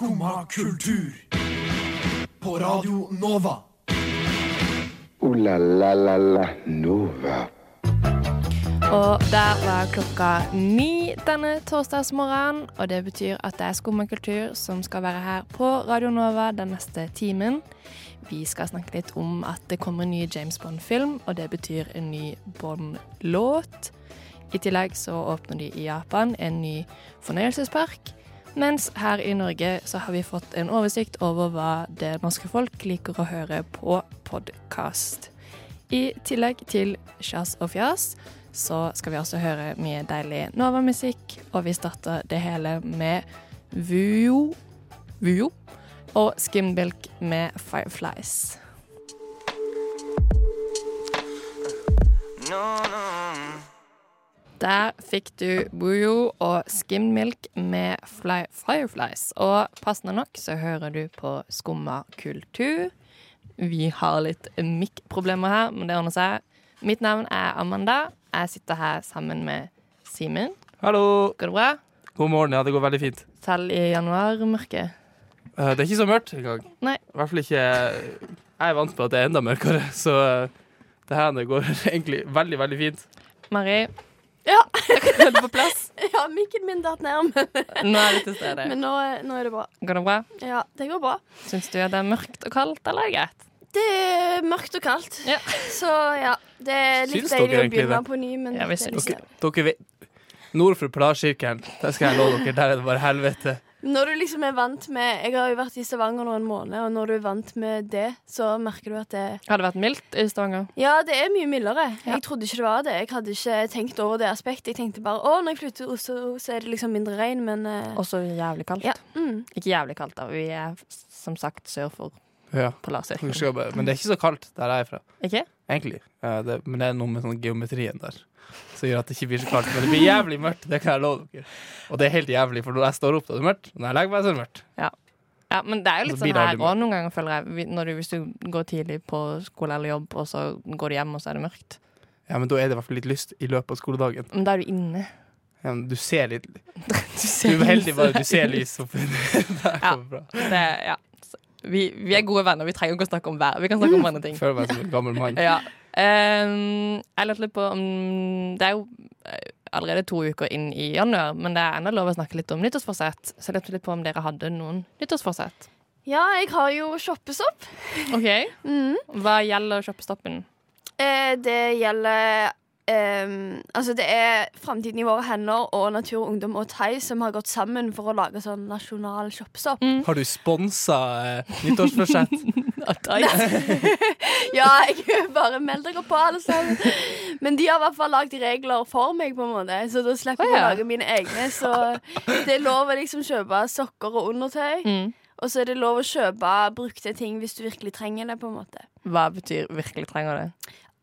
Skumma kultur. På Radio Nova. O-la-la-la-la Nova. Og der var klokka ni denne torsdagsmorgenen. Og det betyr at det er Skumma kultur som skal være her på Radio Nova den neste timen. Vi skal snakke litt om at det kommer en ny James Bond-film, og det betyr en ny Bond-låt. I tillegg så åpner de i Japan en ny fornøyelsespark. Mens her i Norge så har vi fått en oversikt over hva det norske folk liker å høre på podkast. I tillegg til Sjas og fjas så skal vi også høre mye deilig Nova-musikk, og vi starter det hele med Vujo Vujo og Skimbilk med Fireflies. Der fikk du Vujo og Skimbilk med fly Fireflies. Og passende nok så hører du på Skumma kultur. Vi har litt mic-problemer her, men det ordner seg. Mitt navn er Amanda. Jeg sitter her sammen med Simen. Hallo. Går det bra? God morgen. Ja, det går veldig fint. Selv i januarmørket? Eh, det er ikke så mørkt engang. Nei. I hvert fall ikke Jeg er vant med at det er enda mørkere, så eh, det her går egentlig veldig, veldig fint. Mari, Ja. er du på plass? ja, mikken min datt ned, men, Nå er det til stede. men nå, nå er det bra. Går det bra? Ja, det går bra. Syns du det er mørkt og kaldt, eller er det greit? Det er mørkt og kaldt, Ja. så ja. Det er litt Syns deilig å begynne det? på ny, men Ja, vi det er litt Dere, dere vet Nord for Polarsirkelen, der skal jeg love dere, der er det bare helvete. Når du liksom er vant med Jeg har jo vært i Stavanger nå en måned, og når du er vant med det, så merker du at det Har det vært mildt i Stavanger? Ja, det er mye mildere. Ja. Jeg trodde ikke det var det. Jeg hadde ikke tenkt over det aspektet. Jeg tenkte bare å, når jeg flytter til Oslo, så er det liksom mindre regn, men eh, Også jævlig kaldt. ja. Mm. Ikke jævlig kaldt, da. Vi er som sagt sør for Ja. bare- Men det er ikke så kaldt der jeg er fra, Ikke? egentlig. Ja, det, men det er noe med sånn geometrien der som gjør at det ikke blir så kaldt. Men det blir jævlig mørkt, det kan jeg love dere. Og det er helt jævlig, for når jeg står opp, da er det mørkt. Når jeg legger meg, så er det mørkt. Ja, men det er jo litt sånn her òg noen ganger, føler jeg. Når du, hvis du går tidlig på skole eller jobb, og så går du hjem, og så er det mørkt. Ja, men da er det i hvert fall litt lyst i løpet av skoledagen. Men da er du inne. Ja, men du ser litt Du Du er heldig bare du ser lys. Ja. Det, ja. Vi, vi er gode venner. Vi trenger ikke å snakke om vær. Vi kan snakke om andre ting. Føler meg som en gammel mann. Ja. Um, jeg lurte litt på om Det er jo eh, allerede to uker inn i januar, men det er ennå lov å snakke litt om nyttårsforsett. Så jeg lurte litt på om dere hadde noen nyttårsforsett. ja, jeg har jo shoppestopp. OK. Mm. Hva gjelder shoppestoppen? Eh, det gjelder ehm, Altså, det er Framtiden i våre hender og Natur og Ungdom og Thai som har gått sammen for å lage sånn nasjonal shoppestopp. Har du sponsa eh, nyttårsforsett? Ja, jeg bare meld dere på, alle sammen. Men de har i hvert fall lagd regler for meg, på en måte så da slipper jeg Å, ja. å lage mine egne. Så det er lov å liksom kjøpe sokker og undertøy. Mm. Og så er det lov å kjøpe brukte ting hvis du virkelig trenger det. på en måte Hva betyr virkelig trenger det?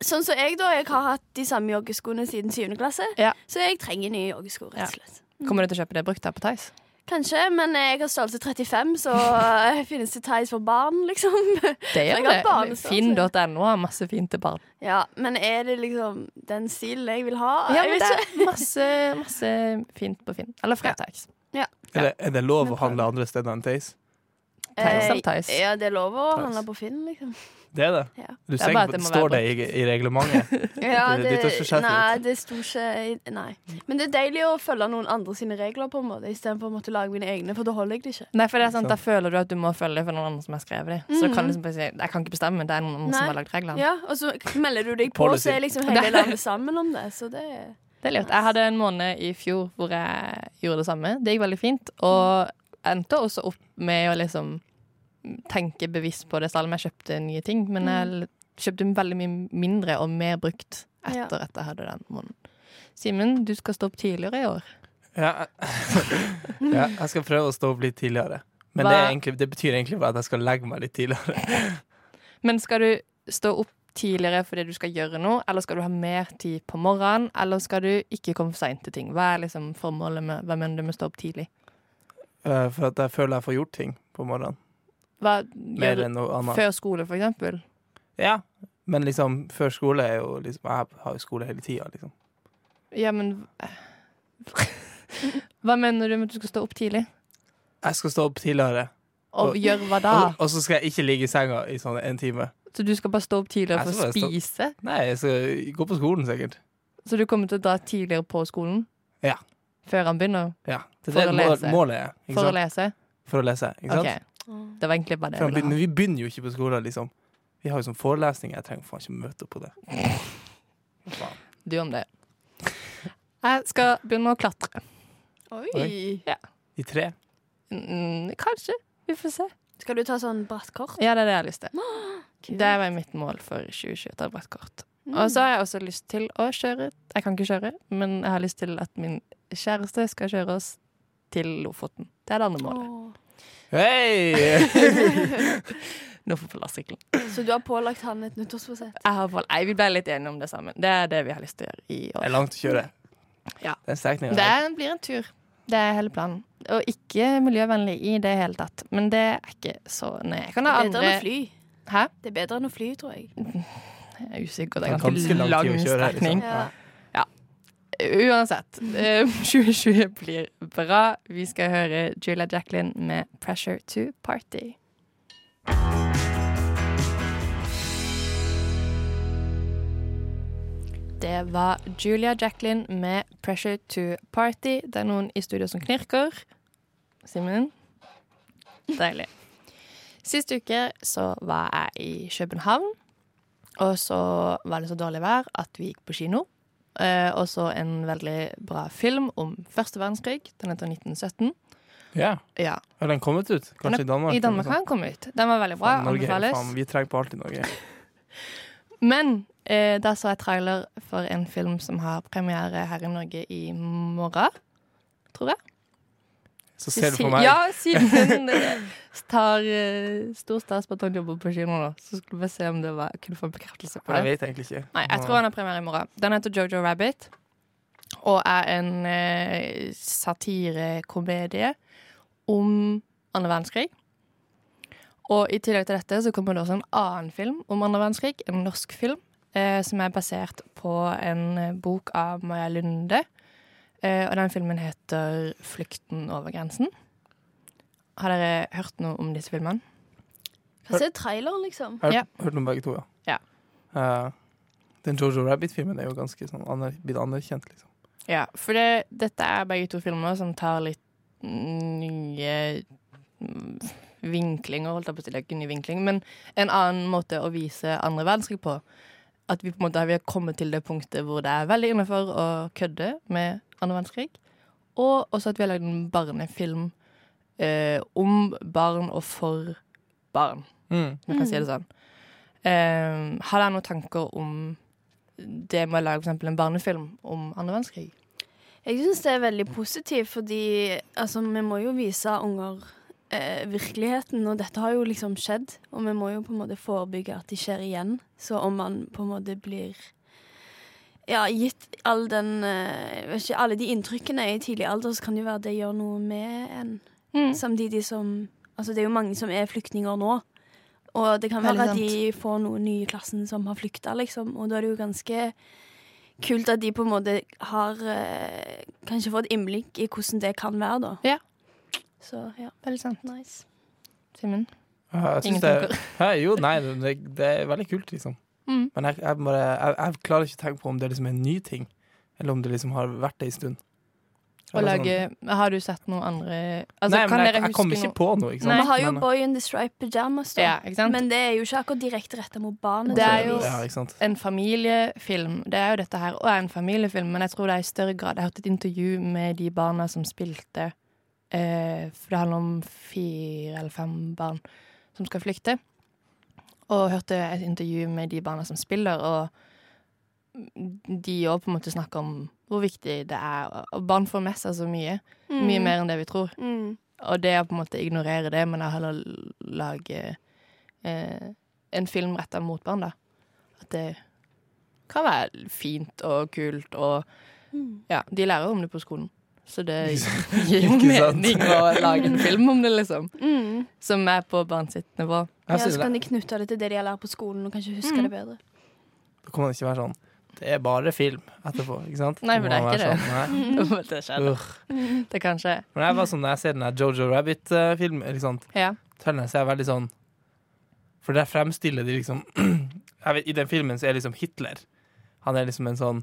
Sånn som jeg, da. Jeg har hatt de samme joggeskoene siden 7. klasse. Ja. Så jeg trenger nye joggesko, rett og slett. Kommer du til å kjøpe det brukt her på Theis? Kanskje, men jeg har størrelse 35, så eh, finnes det Theis for barn, liksom. Det gjør det. Finn.no har masse fint til barn. Ja, Men er det liksom den stilen jeg vil ha? Ja, men det er masse, masse fint på Finn. Eller fra Theis. Er det, er det lov å handle andre steder enn Theis? Theis Eh, eller Theis? Ja, det er lov å handle på Finn, liksom. Det er det? Ja. Du Det er ser bare ikke at det må Står det i, i reglementet? Ja, Det er det, nei, det sto ikke Nei. Men det er deilig å følge noen andre sine regler, på en måte istedenfor å måtte lage mine egne, for da holder jeg det ikke. Nei, for det er sant, Så. Da føler du at du må følge for noen andre som har skrevet det. Så du kan liksom bare si jeg kan ikke bestemme, det er noen andre Nei. som har lagd reglene. Ja, Og så melder du deg på, så er liksom hele landet sammen om det. Så det Det er lurt. Jeg hadde en måned i fjor hvor jeg gjorde det samme. Det gikk veldig fint. Og endte også opp med å liksom tenke bevisst på det, selv om jeg kjøpte nye ting. Men jeg kjøpte veldig mye mindre og mer brukt Ja. etter at jeg hadde den måneden. Simen, du skal stå opp tidligere i år. Ja. ja, jeg skal prøve å stå opp litt tidligere. Men det, er egentlig, det betyr egentlig bare at jeg skal legge meg litt tidligere. Men skal du stå opp tidligere fordi du skal gjøre noe, eller skal du ha mer tid på morgenen, eller skal du ikke komme for seint til ting? Hva er liksom formålet med Hva mener du med å stå opp tidlig? Eh, For at jeg føler jeg får gjort ting på morgenen. Hva Mer enn noe annet. Før skole, for eksempel? Ja, men liksom før skole er jo liksom Jeg har jo skole hele tida, liksom. Ja, men Hva mener du med at du skal stå opp tidlig? Jeg skal stå opp tidligere, Og Og- gjør hva da? og, og så skal jeg ikke ligge i senga i sånn en time. Så du skal bare stå opp tidligere for å stå- spise? Nei, jeg skal gå på skolen, sikkert. Så du kommer til å dra tidligere på skolen? Ja. Før han begynner? Ja. Det er det målet er. For å lese? For å lese. Ikke sant? OK. Det var egentlig bare det jeg begynner, ville ha. vi begynner jo ikke på skolen, liksom. Vi har jo sånn forelesning. Jeg trenger faen ikke møte opp på det. Faen. Du om det. Jeg skal begynne å klatre. Oi. I tre? Mm, kanskje. Vi får se. Skal du ta sånn bratt kort? Ja, det er det jeg har lyst til. Kult. Det var mitt mål for 2020. Ta brettkort. Mm. Og så har jeg også lyst til å kjøre Jeg kan ikke kjøre, men jeg har lyst til at min kjæreste skal kjøre oss til Lofoten. Det er det andre målet. Hei! Nå får vi sykkelen. Så du har pålagt han et nyttårsforsett? Jeg har fått- Nei, vi ble litt enige om det sammen. Det er det vi har lyst til å gjøre i år. Det er langt å kjøre. Ja. Det er, blir en tur. Det er hele planen. Og ikke miljøvennlig i det hele tatt. Men det er ikke så Nei, jeg kan Det ha er bedre enn å fly. Hæ? Det er bedre enn å fly, tror jeg. Jeg er usikker. Det Det er ganske ganske lang strekning. kjøre her, liksom. Ja. Uansett. eh, 2020 blir bra. Vi skal høre Julia Jacqueline med 'Pressure to Party'. Det var Julia Jacqueline med 'Pressure to Party'. Det er noen i studio som knirker. Simen? Deilig. Sist uke så var jeg i København. Og så var det så dårlig vær at vi gikk på kino. Eh, og så en veldig bra film om første verdenskrig. Den heter 1917. Ja. Ja, Har den kommet ut? Kanskje i Danmark? I Danmark har den kommet ut. Den var veldig bra. Fan, Norge, faen, vi trenger på alt i Norge. Men eh, da så jeg trailer for en film som har premiere her i Norge i morgen. Tror jeg. Så ser du på meg. Ja, siden eh, tar uh, stor stas på at han jobber på kino nå. Så skulle vi se om det var, kunne få en bekreftelse på Jeg vet egentlig ikke. Nei, jeg tror han har premiere i morgen. Den heter Jojo Rabbit. Og er en uh, satirekomedie om andre verdenskrig. Og i tillegg til dette så kommer det også en annen film om andre verdenskrig. En norsk film uh, som er basert på en bok av Maja Lunde. Uh, og den filmen heter 'Flukten over grensen'. Har dere hørt noe om disse filmene? Hva er traileren, liksom? Har Ja. hørt om begge to, ja. Ja. Uh, den Jojo Rabbit-filmen er jo ganske sånn aner, blitt anerkjent, liksom. Ja, for det, dette er begge to filmer som tar litt nye vinklinger, holdt jeg på å si. Det er ikke ny vinkling, men en annen måte å vise andre verdenskrig på. At vi på en måte har kommet til det punktet hvor det er veldig innafor å kødde med andre verdenskrig. Og også at vi har lagd en barnefilm eh, om barn og for barn, Mm. jeg kan si det sånn. Eh, har dere noen tanker om det med å lage for eksempel en barnefilm om andre verdenskrig? Jeg syns det er veldig positivt, fordi altså, vi må jo vise unger eh, virkeligheten, og dette har jo liksom skjedd. Og vi må jo på en måte forebygge at det skjer igjen. Så om man på en måte blir ja, gitt all den eh, ikke, Alle de inntrykkene i tidlig alder, så kan det jo være det gjør noe med en. Mm. Samtidig som Altså, det er jo mange som er flyktninger nå. Og det kan være at de får noen nye i klassen som har flykta, liksom. Og da er det jo ganske kult at de på en måte har eh, kanskje fått innblikk i hvordan det kan være, da. Ja. Så ja, Veldig sant. nice. Simen? Ja, jeg Ingen tanker? Jo, nei, det, det er veldig kult, liksom. Mm. Men jeg, jeg, bare, jeg, jeg klarer ikke å tenke på om det liksom er en ny ting, eller om det liksom har vært det en stund. Å lage sånn- Har du sett noe andre altså, Nei, kan men jeg, dere jeg kommer ikke på noe. Ikke sant? Nei. Vi har jo Men- Boy in the Striped Pyjamas, da. Ja. Men det er jo ikke akkurat direkte retta mot barnet. Det er jo- ja, en familiefilm. Det er jo dette her, og er en familiefilm, men jeg tror det er i større grad Jeg har hørt et intervju med de barna som spilte eh, For det handler om fire eller fem barn som skal flykte. Og hørte et intervju med de barna som spiller, og de òg på en måte snakker om hvor viktig det er. Og barn får med seg så mye. Mye Mm. mer enn det vi tror. Mm. Og det å på en måte ignorere det, men heller lage eh, en film retta mot barn, da. At det kan være fint og kult, og Mm. ja, de lærer om det på skolen. Så det gir jo mening å lage en film om det, liksom. Mm. Som er på barn sitt nivå. Ja, så kan de knytte det til det de har lært på skolen, og kanskje huske Mm. det bedre. da kan man ikke være sånn det er bare film etterpå, ikke sant? Nei, men det er ikke sånn, det. Det skjer. Uh. Det kan skje. Men jeg var sånn, når jeg ser den der Jojo Rabbit-filmen, liksom, Ja. traileren, så er jeg veldig sånn For der fremstiller de liksom vet, I den filmen så er liksom Hitler Han er liksom en sånn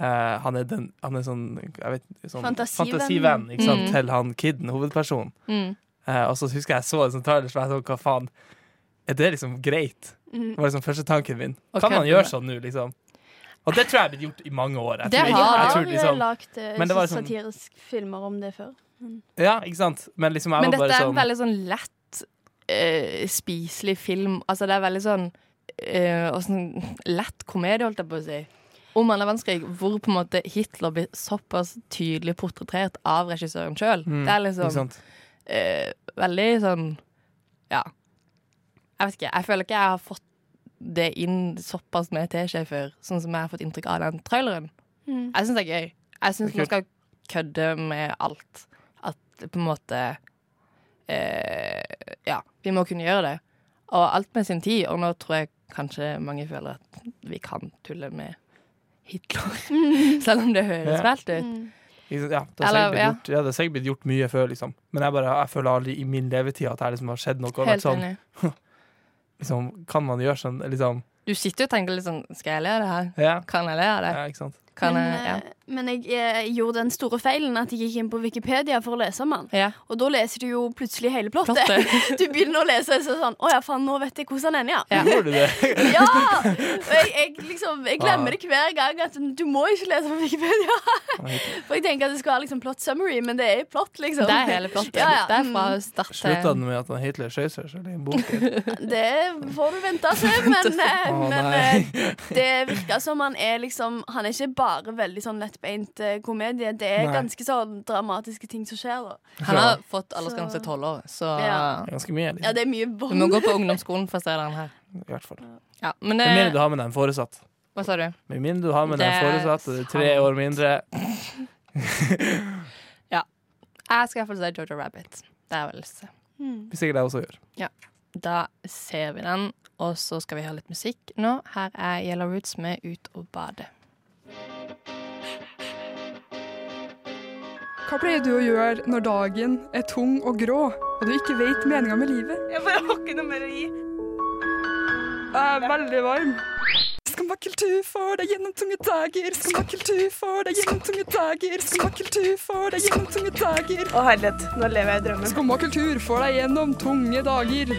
uh, han, er den, han er sånn, jeg vet, sånn Fantasivenn. fantasivenn ikke sant, Mm. til han kiden, hovedpersonen. Mm. Uh, og så husker jeg så en sånn trailer, så jeg sånn, hva faen Er det liksom greit? Mm. Det var liksom første tanken min. Og Kan man gjøre sånn nå, liksom? Og det tror jeg er blitt gjort i mange år. Jeg Det har- jeg har tror liksom, lagd Men sånn- satiriske filmer om det før. Ja, ikke sant? Men liksom, jeg Men dette bare er en sånn veldig sånn lett uh, spiselig film. Altså det er veldig sånn uh, sånn lett komedie, holdt jeg på å si. Om annen verdenskrig, hvor på en måte Hitler blir såpass tydelig portrettert av regissøren sjøl. Mm, Det er liksom eh, veldig sånn Ja. Jeg vet ikke. Jeg føler ikke jeg har fått det inn såpass med teskje før, sånn som jeg har fått inntrykk av den traileren. Mm. Jeg syns det er gøy. Jeg syns man skal kødde med alt. At på en måte eh, Ja, vi må kunne gjøre det. Og alt med sin tid. Og nå tror jeg kanskje mange føler at vi kan tulle med Hitler. Selv om det høres Ja. fælt ut. Mm. Ja, det har sikkert blitt ja. ja, sikkert blitt gjort mye før, liksom. Men jeg, bare, jeg føler aldri i min levetid at det liksom har skjedd noe. og vært Helt sånn, enig. liksom, kan man gjøre sånn, liksom Du sitter jo og tenker litt sånn Skal jeg le av det her? Ja, Kan jeg le av det? ja ikke sant. Kan men, jeg, ja. Men jeg, eh, gjorde den store feilen at jeg gikk inn på Wikipedia for å lese om den. ja. Og da leser du jo plutselig hele plottet. Plottet. Du begynner å lese og så er sånn Å ja, faen, nå vet jeg hvordan den ender, ja. Ja. Gjorde du det? Ja! Og jeg, jeg, liksom, jeg glemmer det hver gang at du må ikke lese på Wikipedia. For jeg tenker at det skal være liksom plot summary, men det er plott, liksom. Det er hele plottet. Ja, ja. Det er fra start Slutta den med at han Hitler skjøt seg selv i en bok? Det får du vente og se, men, Å, men eh, det virker som han er liksom Han er ikke bare veldig sånn lettbeint eh, komedie. Det er Nei. ganske sånn dramatiske ting som skjer. Da. Han har fått aldersgrense til tolv år, så Ja. Ganske mye, Ja, det er mye du må gå på ungdomsskolen for å se den her. I hvert fall. Ja, men Med mindre du det, har med deg en foresatt. Hva sa du? Med mindre du har med deg en Det er foresatt, og det er tre sant. år mindre Jeg skal iallfall se Jojo Rabbit. Det er vel lyst til. Mm. Hvis ikke det også gjør. Da ser vi den, og så skal vi ha litt musikk nå. Her er Yellow Roots med Ut og bade. Hva pleier du å gjøre når dagen er tung og grå, og du ikke vet meninga med livet? Jeg bare har ikke noe mer å gi. Jeg er veldig varm. Skumma kultur for deg gjennom tunge dager. Skumma kultur for deg gjennom tunge dager. Skumma kultur for deg gjennom tunge dager. Å herlighet, nå lever jeg i drømmen. Skumma kultur for deg gjennom tunge dager.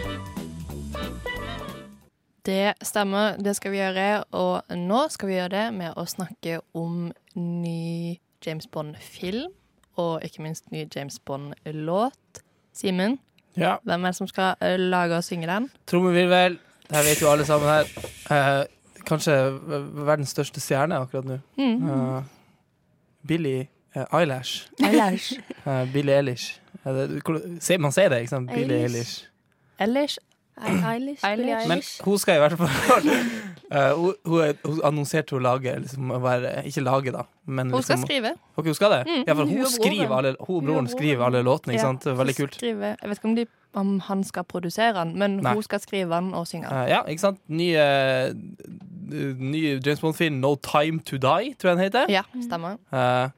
Det stemmer, det skal vi gjøre. Og nå skal vi gjøre det med å snakke om ny James Bond-film. Og ikke minst ny James Bond-låt. Simen, Ja. hvem er det som skal eh, lage og synge den? Trommevirvel. Det her vet jo alle sammen her. Eh, kanskje verdens største stjerne akkurat nå. Mm. Eh, Billie eh, Eyelash. Eyelash. Uh, Billie Eilish. Eh, man sier det, ikke sant? Billie Eilish. Eilish. Eilish. Eilish, Eilish. Men hun skal i hvert fall uh, hun, hun, hun annonserte hun lager liksom, å være, Ikke lage, da. Men Hun skal liksom, skrive. Okay, hun skal det? Mm, ja, for hun hun, skriver alle, hun og broren skriver alle låtene, ikke Ja, sant? Veldig kult. Skriver, Jeg vet ikke om, de, om han skal produsere den, men Nei. hun skal skrive den og synge den. Uh, ja, ikke sant? Ny, uh, ny James Bond-film, No Time To Die, tror jeg den heter. Ja, stemmer. Eh,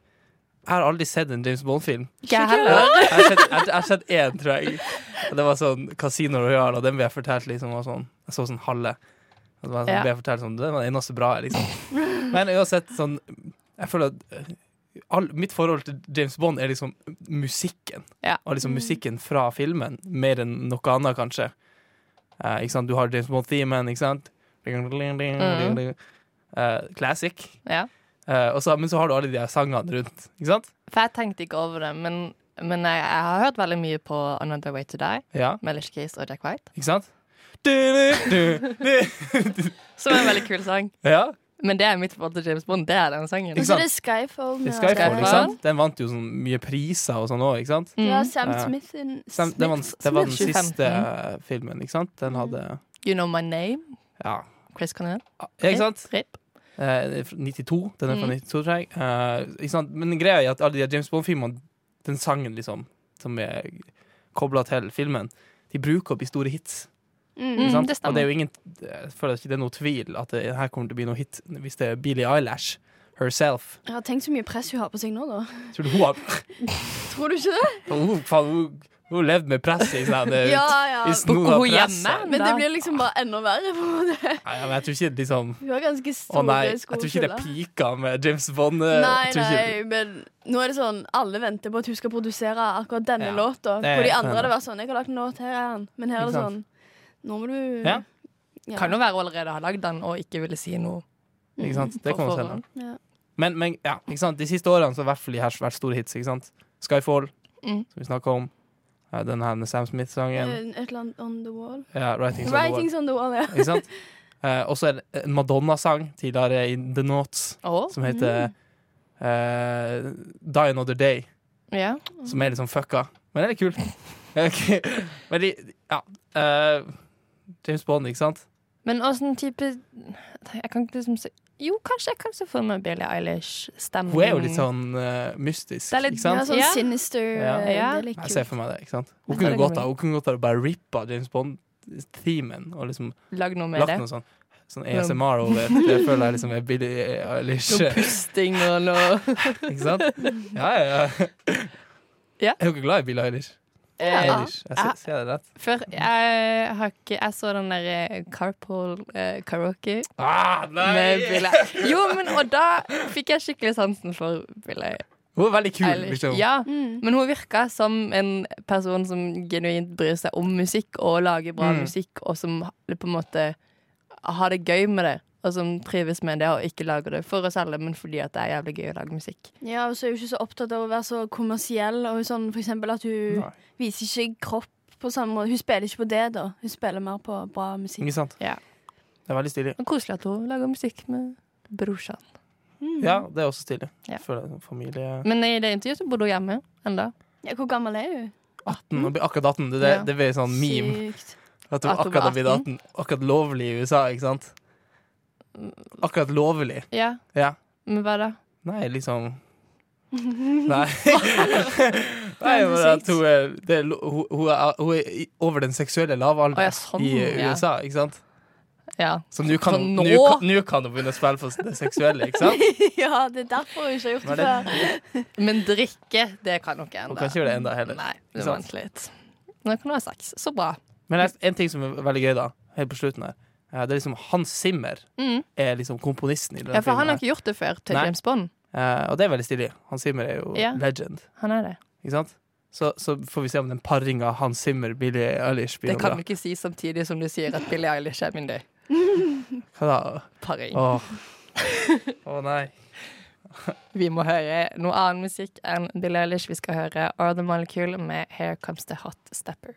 jeg har aldri sett en James Bond-film. Ikke jeg heller. Jeg har sett- jeg jeg har sett én, tror jeg. Og Det var sånn Casino Royale, og den ble jeg fortalt liksom var sånn Jeg så sånn halve. Og det var sånn, Ja. ble jeg fortalt sånn Det var det eneste bra, liksom. Men uansett, sånn Jeg føler at eh, all, mitt forhold til James Bond er liksom musikken. Ja. Og liksom musikken fra filmen, mer enn noe annet, kanskje. Uh, ikke sant? Du har James Bond-themen, ikke sant? Mm. Uh, classic. Ja. Eh, og så, men så har du alle de her sangene rundt. Ikke sant? For jeg tenkte ikke over det, men, men jeg, jeg har hørt veldig mye på Another Way To Die Ja, med Lish Keys og Jack White, ikke sant? Du, du, du, du. som er en veldig kul sang. Ja, Men det er mitt forhold til James Bond. Det er den sangen. Ikke Så sant? det er Skyfall. det er Skyfall, Skyfall. ikke sant? Den vant jo sånn mye priser og sånn òg, ikke sant? Mm. Ja, Sam. Smith. in- Sam, det, var, det var den Smith. siste eh, filmen, ikke sant? Den hadde You Know My Name. Ja, Chris Connell. ja ikke sant? Rip. Eh, det er fra 92. Den er fra Mm. 92, tror jeg. Eh, ikke sant? Men greia er at alle de James Bond-filmene, den sangen liksom, som er kobla til filmen, de bruker opp i store hits. Mm. Det. Og det er jo ingen Jeg føler ikke det er noe tvil at det her kommer til å bli noe hit hvis det er Billie Eilish herself. Jeg har tenkt så mye press hun har på seg nå, da. Tror du hun har Tror du ikke det? Hun, faen, hun, hun har levd med press i sånn Ja, ja. i av Hun press. hjemme? Men det blir liksom bare enda verre. på en måte. Nei, men jeg tror ikke liksom Hun har ganske Å nei, jeg tror ikke det er pika med James Bond. eh, Nei, ikke- nei, men nå er det sånn alle venter på at hun skal produsere akkurat denne Ja, låta. På de andre hadde vært sånn 'Jeg har lagt en låt, her er den. Men her er det sånn? Nå må du Ja. Ja. Kan jo være hun allerede har lagd den og ikke ville si noe. Ikke sant? Det kommer forhånd. Ja. Men, men ja, ikke sant? de siste årene så har i hvert fall de her vært store hits. Ikke sant? Skyfall, Mm. som vi snakka om. Ja, Den her med Sam Smith-sangen. Eh, Et eller annet On The Wall. Ja, Writings on the Wall. On The Wall, ja. Ikke sant? Eh, og så er det en Madonna-sang tidligere i The Notes oh. som heter eh, Die Another Day, ja. som er litt sånn fucka. Men det er kul. okay. Men de, ja eh, James Bond, ikke sant? Men åssen type Jeg kan ikke liksom se Jo, kanskje jeg kan se for meg Billie Eilish-stemning. Hun er jo litt sånn uh, mystisk, Det er litt- ikke sant? Ja, sånn yeah. sinister. Ja. eh, Ja. Det er litt Jeg ser for meg det. ikke sant? Hun kunne godt ha Hun kunne godt ha bare rippa James Bond-themen og liksom Lag noe med lagt det. noe sånn Sånn ASMR over. Det føler jeg liksom er Billie Eilish. Noe pusting og noe Ikke sant? Ja, ja, ja. Ja. Er dere glad i Billie Eilish? Ja. Jeg ser det rett. Før jeg har ikke Jeg så den der eh, Carpool eh, Karaoke Ah, med nei! Billie Jo, men og da fikk jeg skikkelig sansen for Billie Hun er veldig kul, Eilish. liksom. Ja, Mm. men hun virka som en person som genuint bryr seg om musikk og lager bra Mm. musikk, og som på en måte har det gøy med det. Og som trives med det og ikke lager det for oss alle, men fordi at det er jævlig gøy å lage musikk. Ja, og så er hun ikke så opptatt av å være så kommersiell. Og sånn, for eksempel at hun Nei. viser ikke kropp på samme måte. Hun spiller ikke på det, da. Hun spiller mer på bra musikk. Ikke sant? Ja. Det er veldig stilig. Og koselig at hun lager musikk med brorsan. Mm. Ja, det er også stilig. Ja. Familie Men i det intervjuet så bodde hun hjemme enda. Ja, hvor gammel er hun? 18, Hun blir akkurat 18. Det, det, Ja. det blir sånn meme. Sykt. At hun akkurat har blitt 18. Akkurat lovlig i USA, ikke sant? Akkurat lovlig. Ja, Ja. men hva da? Nei, liksom Nei. Nei, det men at hun er, det er, hun, hun, er, hun er i- over den seksuelle Å lavalderen ja, sånn. i ja. USA, ikke sant? Ja. Så nå kan, Så hun- nå- nå kan, nå kan hun begynne å spille for det seksuelle, ikke sant? ja, det er derfor hun ikke har gjort det det- før. Men drikke, det kan hun ikke Hun kan ikke gjøre det enda heller. Nei, det Ikke må sant? vente litt. Nå kan du ha sex. Så bra. Men det er en ting som er veldig gøy, da, helt på slutten her, det er liksom Hans Zimmer Mm. er liksom komponisten i denne Ja, for han har ikke gjort det før til Nei. James Bond. Eh, og det er veldig stilig. Hans Zimmer er jo Ja. legend, Han er det. ikke sant? Så, så får vi se om den paringa Hans Zimmer, Billie Eilish blir Det kan bra. du ikke si samtidig som du sier at Billie Eilish er min døy. Hva da? Paring. Åh. oh, nei. Vi må høre noe annen musikk enn Billie Eilish. Vi skal høre Are The Molecule med Here Comes The Hot Stepper.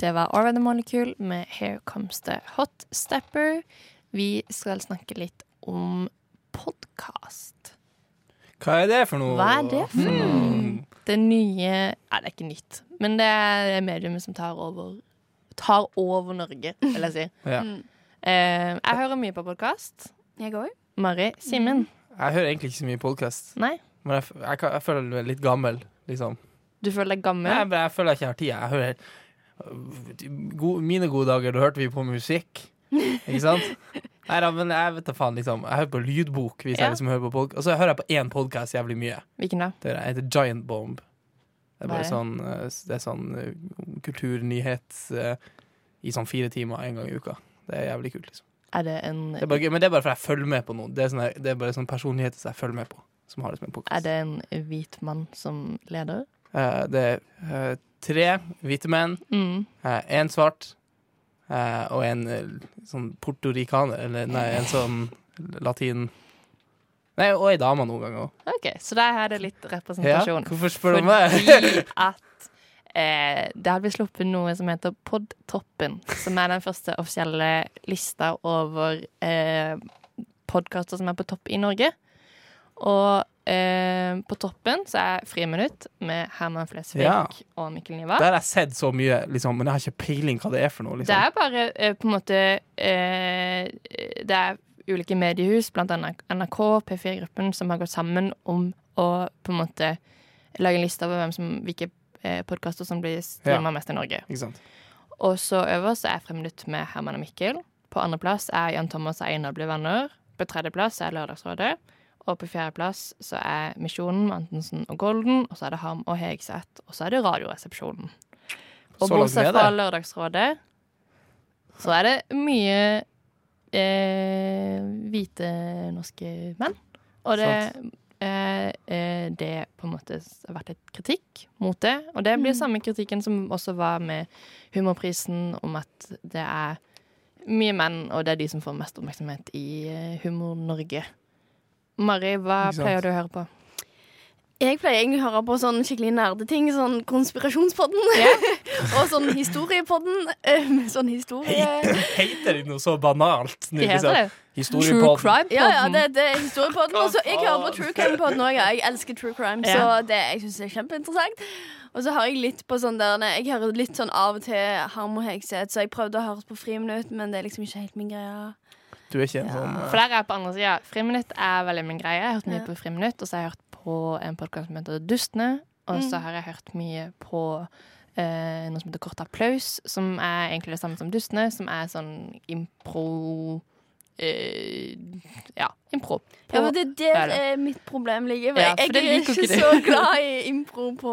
Det var Are The Molecule med Here Comes The Hot Stepper. Vi skal snakke litt om podkast. Hva er det for noe? Hva er det for noe? Mm. Det nye Nei, det er ikke nytt, men det er mediumet som tar over Tar over Norge, vil jeg si. Ja. Mm. Eh, jeg hører mye på podkast. Jeg òg. Mari, Simen. Jeg hører egentlig ikke så mye podkast, men jeg, jeg, kan- jeg føler meg litt gammel, liksom. du føler deg gammel? Nei, men jeg føler jeg ikke har tid. Jeg hører Mine gode dager, da hørte vi på musikk. Ikke sant? Nei da, men jeg vet da faen, liksom. Jeg hører på lydbok hvis Ja. jeg liksom hører på Og så hører jeg på én podkast jævlig mye. Hvilken da? Det heter Giant Bomb. Det er bare Nei. sånn, øh, det er sånn øh, kulturnyhet øh, i sånn fire timer en gang i uka. Det er jævlig kult, liksom. Er det en Det er bare, men det er bare fordi jeg følger med på noe. Det er, sånne, det er bare sånn personligheter som jeg følger med på. Er det en hvit mann som leder? Eh, det er eh, tre hvite menn, Mm. én svart eh, og en sånn portorikaner, eller nei, en sånn latin Nei, og ei dame noen ganger òg. OK, så der er det litt Ja, representasjon. hvorfor spør du meg? Fordi at eh, det har blitt sluppet noe som heter Podtoppen, som er den første offisielle lista over eh, podkaster som er på topp i Norge. Og eh, på toppen så er Friminutt med Herman Flesvig Ja. og Mikkel Niva. Der har jeg sett så mye, liksom, men jeg har ikke peiling hva det er for noe. Det Liksom. er bare eh, på en måte eh, Det er ulike mediehus, blant annet NRK, P4-gruppen, som har gått sammen om å på en måte lage en liste over hvem som, hvilke eh, podkaster som blir streama mest i Norge. Og så øverst er Friminutt med Herman og Mikkel. På andreplass er Jan Thomas og Einar blir venner. På tredjeplass er Lørdagsrådet. Og på fjerdeplass så er Misjonen Antonsen og Golden. Og så er det Ham og Hegseth. Og så er det Radioresepsjonen. Og bortsett fra Lørdagsrådet, så er det mye eh, hvite norske menn. Og det, eh, eh, det på en måte har vært litt kritikk mot det. Og det blir samme kritikken som også var med Humorprisen, om at det er mye menn, og det er de som får mest oppmerksomhet i eh, Humor-Norge. Mari, hva pleier du å høre på? Jeg pleier egentlig å høre på sånn skikkelig nerdeting, sånn Konspirasjonspodden. og sånn Historiepodden. eh, Med sånn historie... Heter de noe så banalt? nå, Det liksom? heter det. True Crime-podden. Ja, ja, det, det er historiepodden. Og så jeg hører på True Crime-podden òg. Jeg elsker true crime, så det jeg synes er kjempeinteressant. Og så har jeg litt på sånn der Jeg hører litt sånn av og til Harm og Hegseth, så jeg prøvde å høre på Friminutt, men det er liksom ikke helt min greie. Du er ikke en sånn For der er jeg på andre sida. Friminutt er veldig min greie. Jeg har hørt mye Ja. på Friminutt, og så har jeg hørt på en podkast som heter Dustene. Og så Mm. har jeg hørt mye på eh, noe som heter Kort applaus, som er egentlig det samme som Dustene, som er sånn impro eh, Ja, impro. På, Ja, men det er der det. eh, mitt problem ligger. Ja, jeg, er ikke ikke så glad i impro på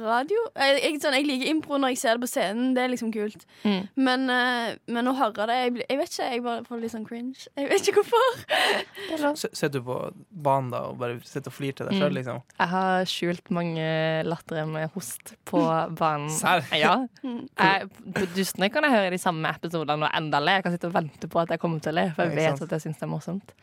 radio. Jeg, jeg, sånn, jeg liker impro når jeg ser det på scenen. Det er liksom kult. Mm. Men, eh, men å høre det jeg, jeg vet ikke, jeg bare får litt sånn cringe. Jeg vet ikke hvorfor. Er Sitter du på banen da og bare sitter og flirer til deg sjøl, Mm. liksom? Jeg har skjult mange lattere med host på banen. Serr? Ja. Mm. Jeg, på Dustene kan jeg høre de samme episodene og enda le. Jeg kan sitte og vente på at jeg kommer til å le, for jeg vet at jeg syns det er morsomt.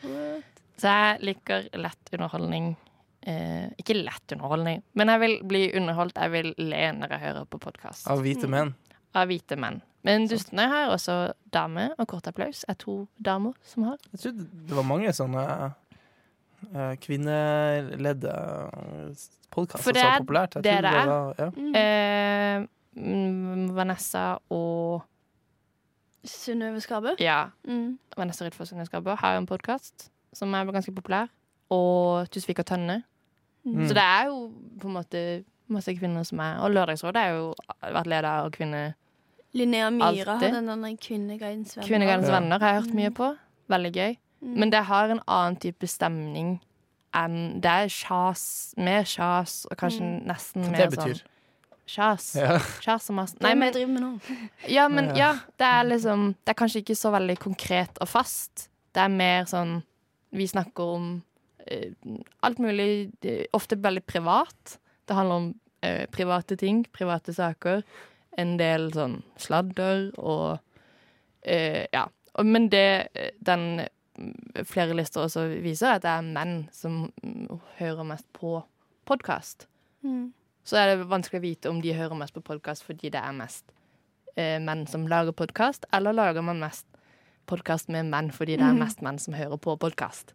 Så jeg liker lett underholdning. Eh, ikke lett underholdning, men jeg vil bli underholdt. Jeg vil le når jeg hører på podkast Av hvite menn? av hvite menn. Men Dustene har også dame, og Kort applaus er to damer som har. Jeg trodde det var mange sånne uh, kvinneledde podkaster For det som var populært. Jeg det er det er. var, ja. Mm. Eh, mm, Vanessa og Synnøve Skarbø. Ja, Mm. Vanessa Rydfoss Skarbø har jo en podkast som er ganske populær. Og Tusvik og Tønne. Mm. Så det er jo på en måte masse kvinner som er Og Lørdagsrådet har jo vært leder av kvinner Linnea Myhre Alltid. har den andre Kvinneguidens venner. Kvinneguidens Ja. venner. Har jeg hørt mye på. Veldig gøy. Mm. Men det har en annen type stemning enn Det er sjas, mer sjas, og kanskje Mm. nesten mer mer det sånn betyr? Sjas. Ja. Sjas og mas. Nei, men, det driver med nå. Ja, men Ja. ja, det er liksom Det er kanskje ikke så veldig konkret og fast. Det er mer sånn Vi snakker om eh, alt mulig, ofte veldig privat. Det handler om eh, private ting, private saker. En del sånn sladder og eh, Ja. Men det eh, den mm, flere lister også viser, er at det er menn som mm, hører mest på podkast Mm. så er det vanskelig å vite om de hører mest på podkast fordi det er mest eh, menn som lager podkast, eller lager man mest podkast med menn fordi det er Mhm. mest menn som hører på podkast.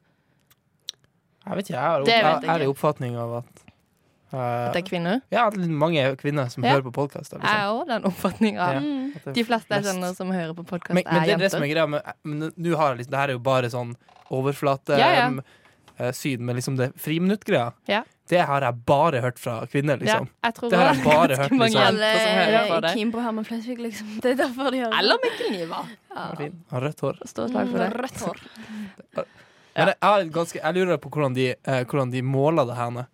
Jeg vet ikke, jeg har, opp, Det vet jeg, jeg har ikke. en oppfatning av at At det er kvinner. Ja, at litt mange kvinner som Ja. hører på podkaster. Jeg har òg den oppfatninga. Mm. De fleste jeg kjenner som hører på podkast, Men, men det er det som er greia. Men, men nå har jeg liksom, det her er jo bare sånn overflate Ja, ja. em, eh, syn, med liksom det friminutt-greia, Ja. det har jeg bare hørt fra kvinner, Ja, liksom. jeg tror Det har jeg bare hørt, liksom. Alle som på er det. Herman Flesvig, liksom. Det er derfor de hører Eller Mikkel Niva. Ja. Har rødt hår. Stå og slag for det. Rødt hår. Men jeg, ganske, jeg lurer på hvordan de, eh, hvordan de måler det her. nå.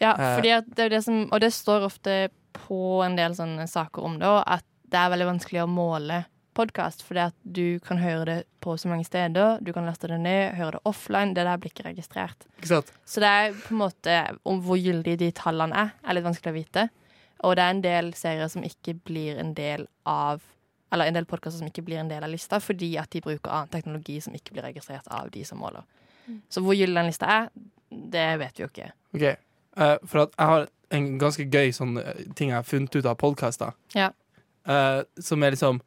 Ja, Eh. fordi at det er det som Og det står ofte på en del sånne saker om det òg, at det er veldig vanskelig å måle podkast, fordi at du kan høre det på så mange steder. Du kan laste det ned, høre det offline. Det der blir ikke registrert. Ikke sant? Så det er på en måte om hvor gyldige de tallene er, er litt vanskelig å vite. Og det er en del serier som ikke blir en del av Eller en del podkaster som ikke blir en del av lista, fordi at de bruker annen teknologi som ikke blir registrert av de som måler. Så hvor gyldig den lista er, det vet vi jo ikke. Ok, uh, For at jeg har en ganske gøy sånn eh, ting jeg har funnet ut av podkaster. Ja. Uh, som er liksom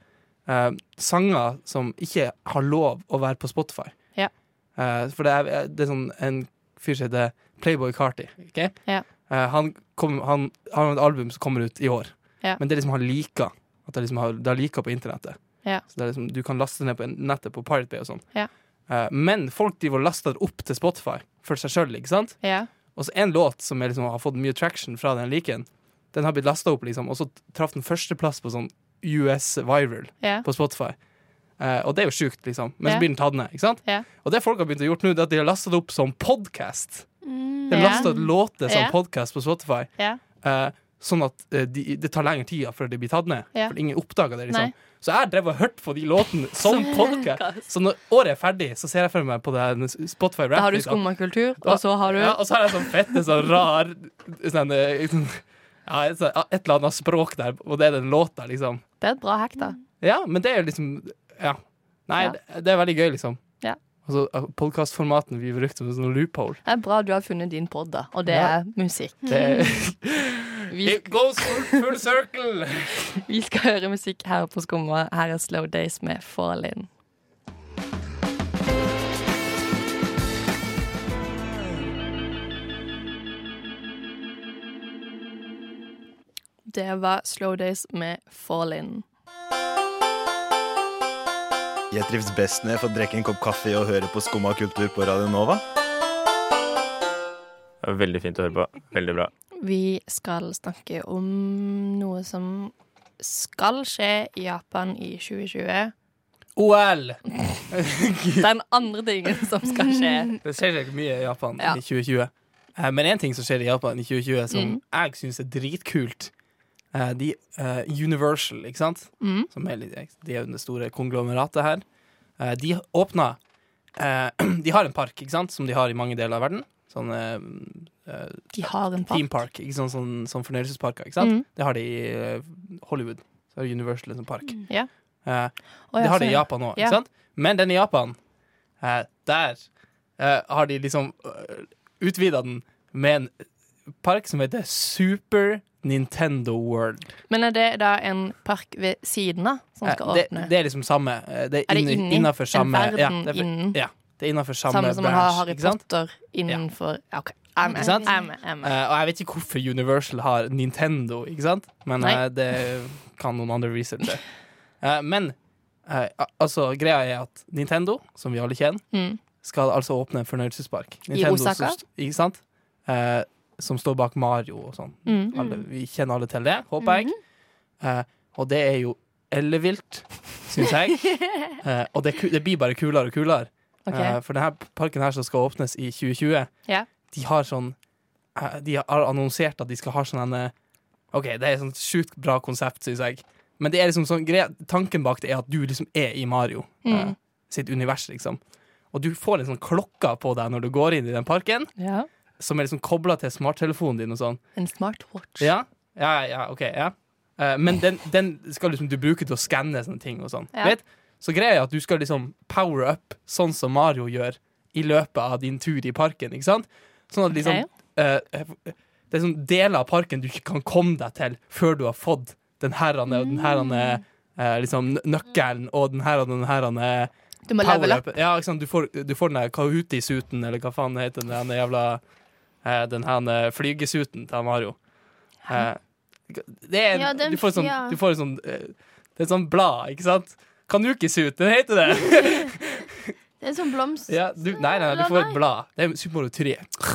eh, sanger som ikke har lov å være på Spotify. Ja. Eh, for det er, det er sånn en fyr som heter Playboy Carty. Okay? Ja. Eh, han, kom, han har et album som kommer ut i år, Ja. men det er liksom han liker. At det liksom har, det har liker på internettet. Ja. Så det er liksom, Du kan laste det ned på nettet på Pirate Bay og sånn. Ja. Eh, men folk driver og laster det opp til Spotify for seg sjøl, ikke sant? Ja. Og så en låt som liksom, har fått mye traction fra den liken, den har blitt lasta opp, liksom, og så traff den førsteplass på sånn US Viral yeah. på Spotify. Uh, og det er jo sjukt, liksom. Men yeah. så blir den tatt ned. ikke sant? Yeah. Og det folk har begynt å gjøre nå, det er at de har lasta det opp som podkast. Mm. De har lasta låter som podkast på Spotify. Eh, sånn at eh, de, det tar lengre tid før de blir tatt ned. Ja. For ingen oppdager det. liksom Nei. Så jeg drevet og hørt på de låtene som podkast. Så når året er ferdig, så ser jeg for meg på det Spotify Da har du liksom. skumma kultur, og så har du Ja, og så har jeg sånn fette, sånn rar sånn, ja, et eller annet språk der, og det er den låta, liksom. Det er et bra hack, da. Ja, men det er jo liksom Ja. Nei, Ja. Det, det er veldig gøy, liksom. Ja. Altså, Podkastformaten vi brukte som en sånn loophole. Det er bra du har funnet din pod, da. Og det Ja. er musikk. Det, Vi, it goes full, full circle! vi skal høre musikk her på Skumma. Her er Slow Days med Fall In. Det var Slow Days med Fall In. Jeg trives best når jeg får drikke en kopp kaffe og høre på Skumma kultur på Radio Nova. Det var Veldig fint å høre på. Veldig bra. Vi skal snakke om noe som skal skje i Japan i 2020. OL! Den andre tingen som skal skje. Det skjer ikke mye i Japan Ja. i 2020. Eh, Men én ting som skjer i Japan i 2020 som Mm. jeg syns er dritkult, de eh, Universal, ikke sant? Mm. Som er, litt, de er jo det store konglomeratet her. Eh, de åpna eh, De har en park, ikke sant? Som de har i mange deler av verden. Sånn eh, eh, De har en theme park. park, ikke sånn, sånn, sånn fornøyelsesparker. Ikke sant? Mm. Det har de i eh, Hollywood. Så har Universal en park. Ja. Eh, Å, det ja, har de i. Japan òg, sant? Men den i Japan, uh, der uh, har de liksom utvida den med en park som heter Super Nintendo World. Men er det da en park ved siden av som skal det, åpne? det er liksom samme eh, Det Er det inni- samme en verden ja, det er, innen? ja, det er innenfor samme, Samme som man har Harry? Potter innenfor ja. OK. Jeg er med. Jeg er med. Jeg er med. Uh, og jeg vet ikke hvorfor Universal har Nintendo, ikke sant? Men eh, det kan noen andre researche. Uh, men uh, altså, greia er at Nintendo, som vi alle kjenner, Mm. skal altså åpne en fornøyelsespark. I Osaka? Som, ikke sant? Eh, som står bak Mario og sånn. Mm. Alle, vi kjenner alle til det, håper jeg. Eh, og det er jo ellevilt, syns jeg. Eh, og det, det blir bare kulere og kulere. Okay. Eh, for denne parken her som skal åpnes i 2020, Ja. de har sånn eh, De har annonsert at de skal ha sånn en eh, OK, det er et sånt sjukt bra konsept, syns jeg. Men det er liksom sånn greia, tanken bak det er at du liksom er i Mario Mm. eh, sitt univers, liksom. Og du får en sånn klokka på deg når du går inn i den parken, Ja. Som er liksom kobla til smarttelefonen din og sånn. En smartwatch. Ja, ja, ja, ok, ja. Eh, men den, den skal liksom du bruke til å skanne sånne ting og sånn. Ja. Vet? Så greia er at du skal liksom power up sånn som Mario gjør i løpet av din tur i parken, ikke sant? Sånn at liksom eh, Det er sånn deler av parken du ikke kan komme deg til før du har fått den herrene og den herrene uh, liksom nøkkelen og den herrene og den her eh, Du må level up. Ja? Du får, du får den der Kahooti-suten, eller hva faen det heter, den jævla eh, Den her eh, flygesuten til Mario. Eh, det er Ja, den- du får sånn, ja. du får sånn Det er et sånt blad, ikke sant? Kanukisut, det heter det! Det er sånn blomst. ja, du, nei, nei, du får et blad. Det er Super Mario 3.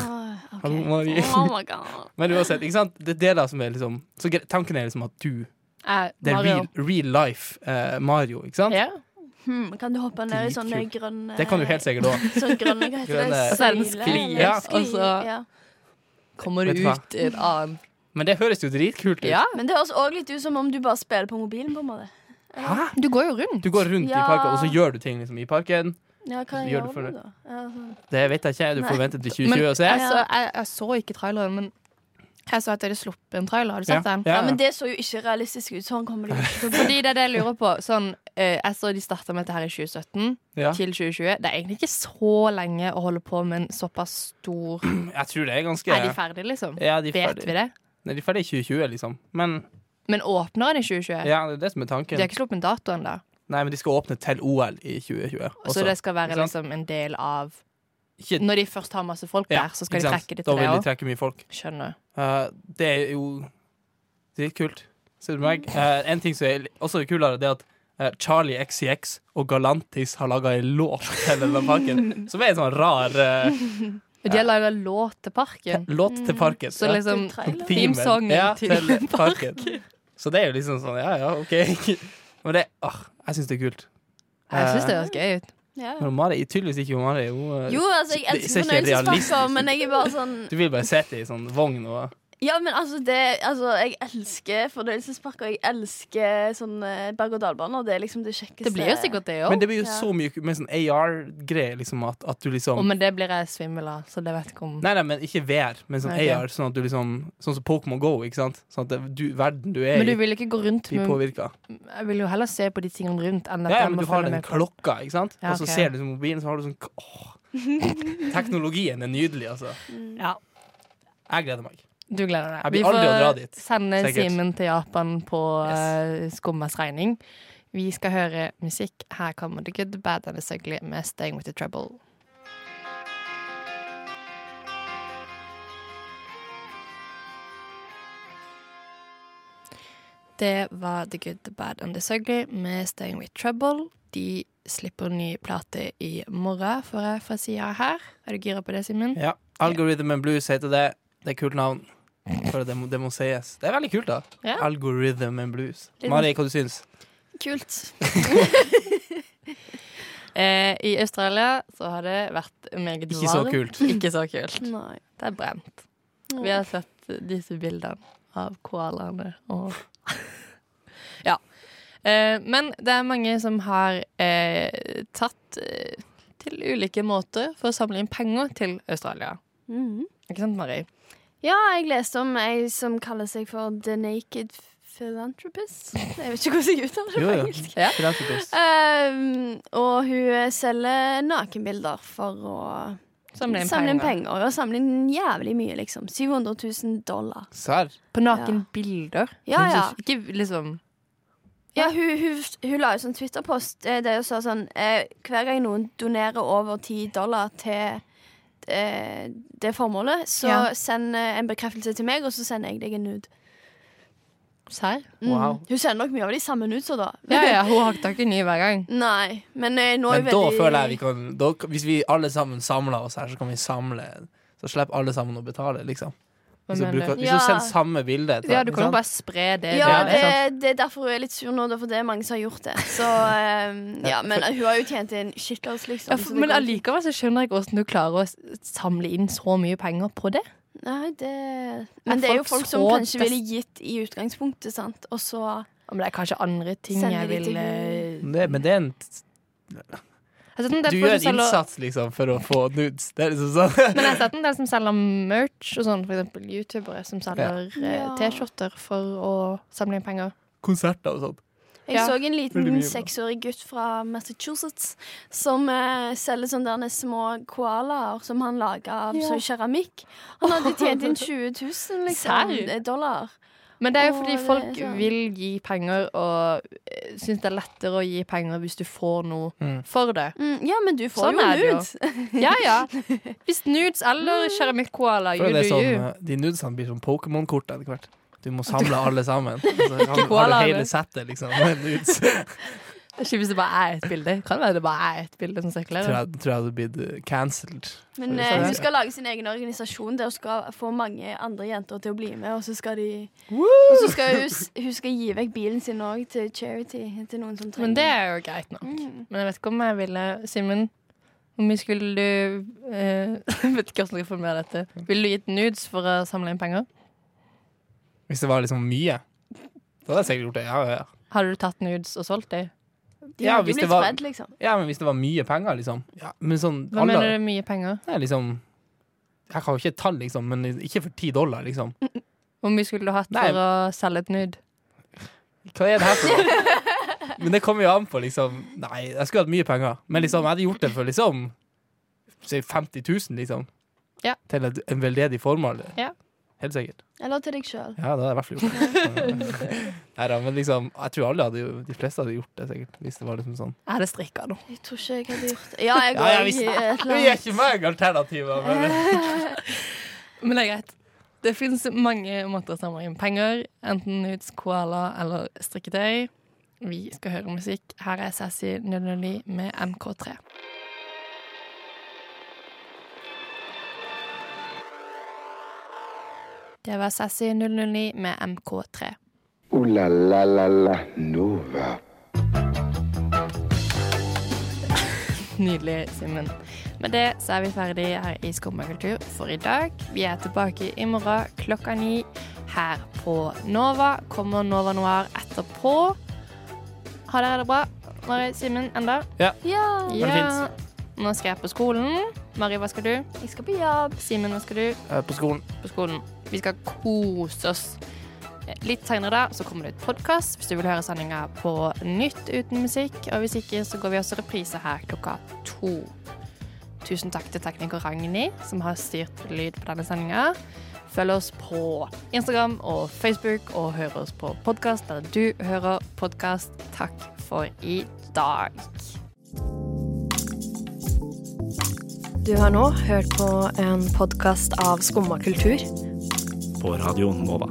Oh, okay. Oh my god. Men uansett, ikke sant? Det er deler som er liksom Så tanken er liksom at du Eh, Det er real, real life eh, Mario, ikke sant? Ja. Hmm, kan du hoppe ned i sånne grønne Det kan du helt sikkert òg. Sånn grønne, hva heter Grønne- det? Og så det en Søyle, skli, eller ja, altså, ja. Kommer du du ut i en annen Men det høres jo dritkult ut. Ja. Men det høres òg litt ut som om du bare spiller på mobilen. på en måte Hæ? Du går jo rundt. Du går rundt Ja. i parken, og så gjør du ting liksom i parken. Ja, hva Gjør gjør, det for du det. da? Ja, sånn. Det vet jeg ikke. Du får Nei. vente til Men 2020 og se. jeg, så, jeg, jeg så ikke traileren, men jeg så at de hadde sluppet en trailer. Har du sett den? Ja, men det så jo ikke realistisk ut. Sånn kommer det ikke til å bli. Fordi det er det jeg lurer på. Sånn, eh, jeg så de starta med dette her i 2017 Ja. til 2020. Det er egentlig ikke så lenge å holde på med en såpass stor Jeg tror det er ganske Er de ferdige, liksom? Ja, de er Vet ferdig. vi det? Nei, de er ferdige i 2020, liksom. Men Men åpner den i 2020? ja, det er det som er De tanken. har ikke sluppet en dato ennå. Nei, men de skal åpne til OL i 2020. Så det skal være Ikke sant? liksom en del av Ikke- Når de først har masse folk Ja, der, så skal ikke de sant? trekke det Da til vil de òg. trekke mye folk. Skjønner. Eh, det er jo dritkult. Ser du meg? Eh, en ting som er li- også kulere, det er at Charlie XCX og Galantis har laga en låt til denne parken, Som er en sånn rar uh, de har laga låt til parken. Låt til parken. Så liksom teamsongen themesongen ja, til til parken. Så det er jo liksom sånn, ja ja, OK. Men det, åh, jeg syns det er kult. Jeg syns det høres gøy ut. Ja. Men Mari, tydeligvis ikke Mari. Hun, eh, Jo, altså, jeg elsker fornøyelsesparker, men jeg er bare sånn Du vil bare sitte i sånn vogn og Ja, men altså, det, altså Jeg elsker fornøyelsesparker. Jeg elsker sånn eh, berg-og-dal-baner. Det er liksom det kjekkeste. Det blir jo sikkert det òg. Men det blir jo Ja. så mye med sånn AR-greier, liksom, at, at du liksom Men det blir jeg svimmel av, så det vet ikke om Nei, nei, men ikke VR, men sånn okay. AR, sånn at du liksom Sånn som Pokémon Go, ikke sant? Sånn at det, du, verden du er i Men du vil ikke gå rundt med påvirka. Jeg vil jo heller se på de tingene rundt enn at Ja, ja, jeg men må du har den klokka, ikke sant? Ja, Og så ser du liksom mobilen, så har du sånn Åh. Teknologien er nydelig, altså. Ja, Jeg gleder meg. Du gleder deg. Jeg blir aldri å dra dit. sende Simen til Japan på Yes. uh, Skummas regning. Vi skal høre musikk. Her kommer The Good, The Bad and The Ugly med Staying With The Trouble. Det var The Good, The Bad and The Sugly med Staying With Trouble. De slipper ny plate i morgen, får jeg fra sida her. Er du gira på det, Simen? Ja. Algorithm and Blues heter det. Det er kult navn. For det må, det må sies. Det er veldig kult, da. Ja. Algorithm and Blues. Mari, hva du syns Kult. Eh, I Australia så har det vært meget Ikke så varmt. kult. Ikke så kult. Nei. Det er brent. Vi har sett disse bildene av koalaene og Ja. Eh, men det er mange som har eh, tatt eh, til ulike måter for å samle inn penger til Australia. Mhm. Ikke sant, Mari? Ja, jeg leste om ei som kaller seg for The Naked Philanthropist. Jeg vet ikke hvordan jeg uttaler det på jo. engelsk. Ja. Um, og hun selger nakenbilder for å Samle inn samle inn penger. penger. Og samle inn jævlig mye, liksom. 700 000 dollar. Serr? På nakenbilder. Ja, ja. Ikke liksom Ja, hun, hun, hun la jo sånn Twitter-post eh, der hun sa sånn eh, Hver gang noen donerer over 10 dollar til eh, det formålet, så Ja. send eh, en bekreftelse til meg, og så sender jeg deg en nude. Serr? Mm. Wow. Hun sender nok mye av de samme nudesa, da. Ja, ja, hun har ikke ny hver gang. Nei, men eh, nå er Men hun da føler jeg vi kan da, Hvis vi alle sammen samler oss her, så kan vi samle Så slipper alle sammen å betale, liksom. Hva Hvis du, bruker, hvis Ja. du sender samme bilde til- Ja, du kan jo bare spre det. Ja, det, det er derfor hun er litt sur nå, for det er mange som har gjort det. Så eh, Ja, men hun har jo tjent en shitloads, liksom. Ja, for, men allikevel så skjønner jeg ikke hvordan du klarer å samle inn så mye penger på det. Nei, det Er Men det er jo folk som kanskje ville gitt i utgangspunktet, sant, og så Ja, Men det er kanskje andre ting jeg vil eh, det, Men det er en Du gjør en selger- innsats, liksom, for å få nudes. Det er liksom sånn. Men jeg har sett en del som selger merch og sånn, for eksempel youtubere som selger eh, Ja. T-skjorter for å samle inn penger. Konserter og sånn. Jeg Ja. så en liten seksårig gutt fra Massachusetts som eh, selger sånne små koalaer som han lager av Ja. keramikk. Han hadde tjent inn 20 000 liksom, eh, dollar. Men det er jo fordi det er folk sånn. vil gi penger, og uh, syns det er lettere å gi penger hvis du får noe Mm. for det. Mm, ja, men du får Sånn jo nudes. Ja ja. Hvis nudes eller keramikk-koala, For you det do sånn, eh, de nudesene blir som Pokémon-kort etter hvert. Du må samle alle sammen. Altså, har, har du hele settet, liksom, med nudes. Det ikke hvis det bare er ett bilde. Kan være det bare er ett bilde som Tror sirkulerer. jeg, tror jeg hadde blitt eh, cancelled. Men eh, hun skal lage sin egen organisasjon der hun skal få mange andre jenter til å bli med, og så skal de Og så skal hun, hun skal gi vekk bilen sin òg til charity. Til noen som trenger Men det er jo greit nok. Mm. Men jeg vet ikke om jeg ville Simen, hvor mye skulle du eh, Vet ikke hvordan jeg får med dette. Ville du gitt nudes for å samle inn penger? Hvis det var liksom mye, da hadde jeg sikkert gjort det. Ja, ja, ja. Hadde du tatt nudes og solgt dem? De Ja, hadde jo blitt var- spredd, liksom. ja, men hvis det var mye penger, liksom. Ja, men sånn Hva alle- mener du mye penger? Det er liksom Jeg har jo ikke et tall, liksom, men ikke for ti dollar, liksom. Hvor mye skulle du hatt Nei. for å selge et nude? Hva er det her for noe? Men det kommer jo an på, liksom. Nei, jeg skulle hatt mye penger. Men liksom, jeg hadde gjort det for liksom 50 000, liksom. Ja. Til et, en veldedig formål. Ja. Helt sikkert. Eller til deg sjøl. Ja, det hadde jeg i hvert fall gjort. Nei da, men liksom Jeg tror alle hadde jo De fleste hadde gjort det, sikkert. Hvis det var liksom sånn. Jeg hadde strikka nå. Jeg tror ikke jeg hadde gjort det. Ja, jeg går ja, går i et eller vi gir ikke meg alternativer, men Men det er greit. Det fins mange måter å samle inn penger. Enten nudes, koala eller strikketøy. Vi skal høre musikk. Her er Sassy 009 med MK3. Det var Sassy 009 med MK3. Ooh la la la la Nova. Nydelig, Simen. Med det så er vi ferdig her i Skummakultur for i dag. Vi er tilbake i morgen klokka ni her på Nova. Kommer Nova Noir etterpå. Ha dere det bra? Mari, Simen, enda? Ja. Ja. det fint. Nå skal jeg på skolen. Mari, hva skal du? Jeg skal på jobb. Simen, hva skal du? På skolen. På skolen. Vi skal kose oss. Litt senere da, så kommer det ut podkast hvis du vil høre sendinga på nytt uten musikk. Og hvis ikke, så går vi også reprise her klokka to. Tusen takk til tekniker Ragnhild, som har styrt lyd på denne sendinga. Følg oss på Instagram og Facebook, og hør oss på podkast der du hører podkast. Takk for i dag. Du har nå hørt på en podkast av Skumma kultur. På Radio Nova.